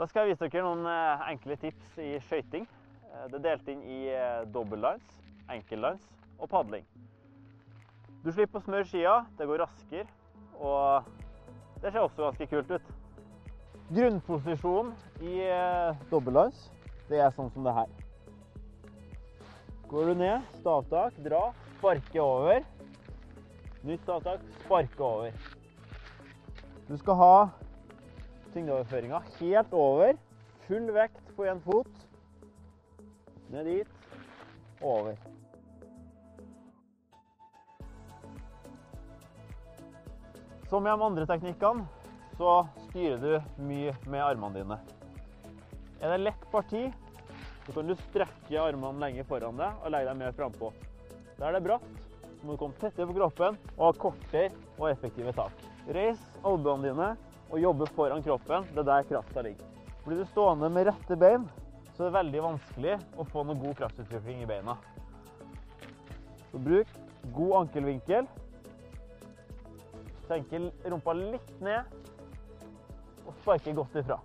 Da skal jeg vise dere noen eh, enkle tips i skøyting. Eh, Det er delt inn i eh, dobbeltlines, enkellines og padling. Du slipper å smøre skia, det går raskere, og det ser også ganske kult ut. Grunnposisjonen i dobbeltlines, det er sånn som det her. Går du ned, stavtak, dra, sparke over. Nytt stavtak, sparke over. Du skal ha tyngdeoverføringa helt over. Full vekt på én fot. Ned dit. Over. Som i de andre teknikkene, så styrer du mye med armene dine. Er det lett parti, så kan du strekke armene lenger foran deg og legge dem mer frampå. Der det er bratt, så må du komme tettere på kroppen og ha kortere og effektive tak. Reis albuene dine og jobbe foran kroppen. Det er der krafta ligger. Blir du stående med rette bein, så er det veldig vanskelig å få noe god kraftutvikling i beina. Så bruk god ankelvinkel. Senke rumpa litt ned og sparke godt ifra.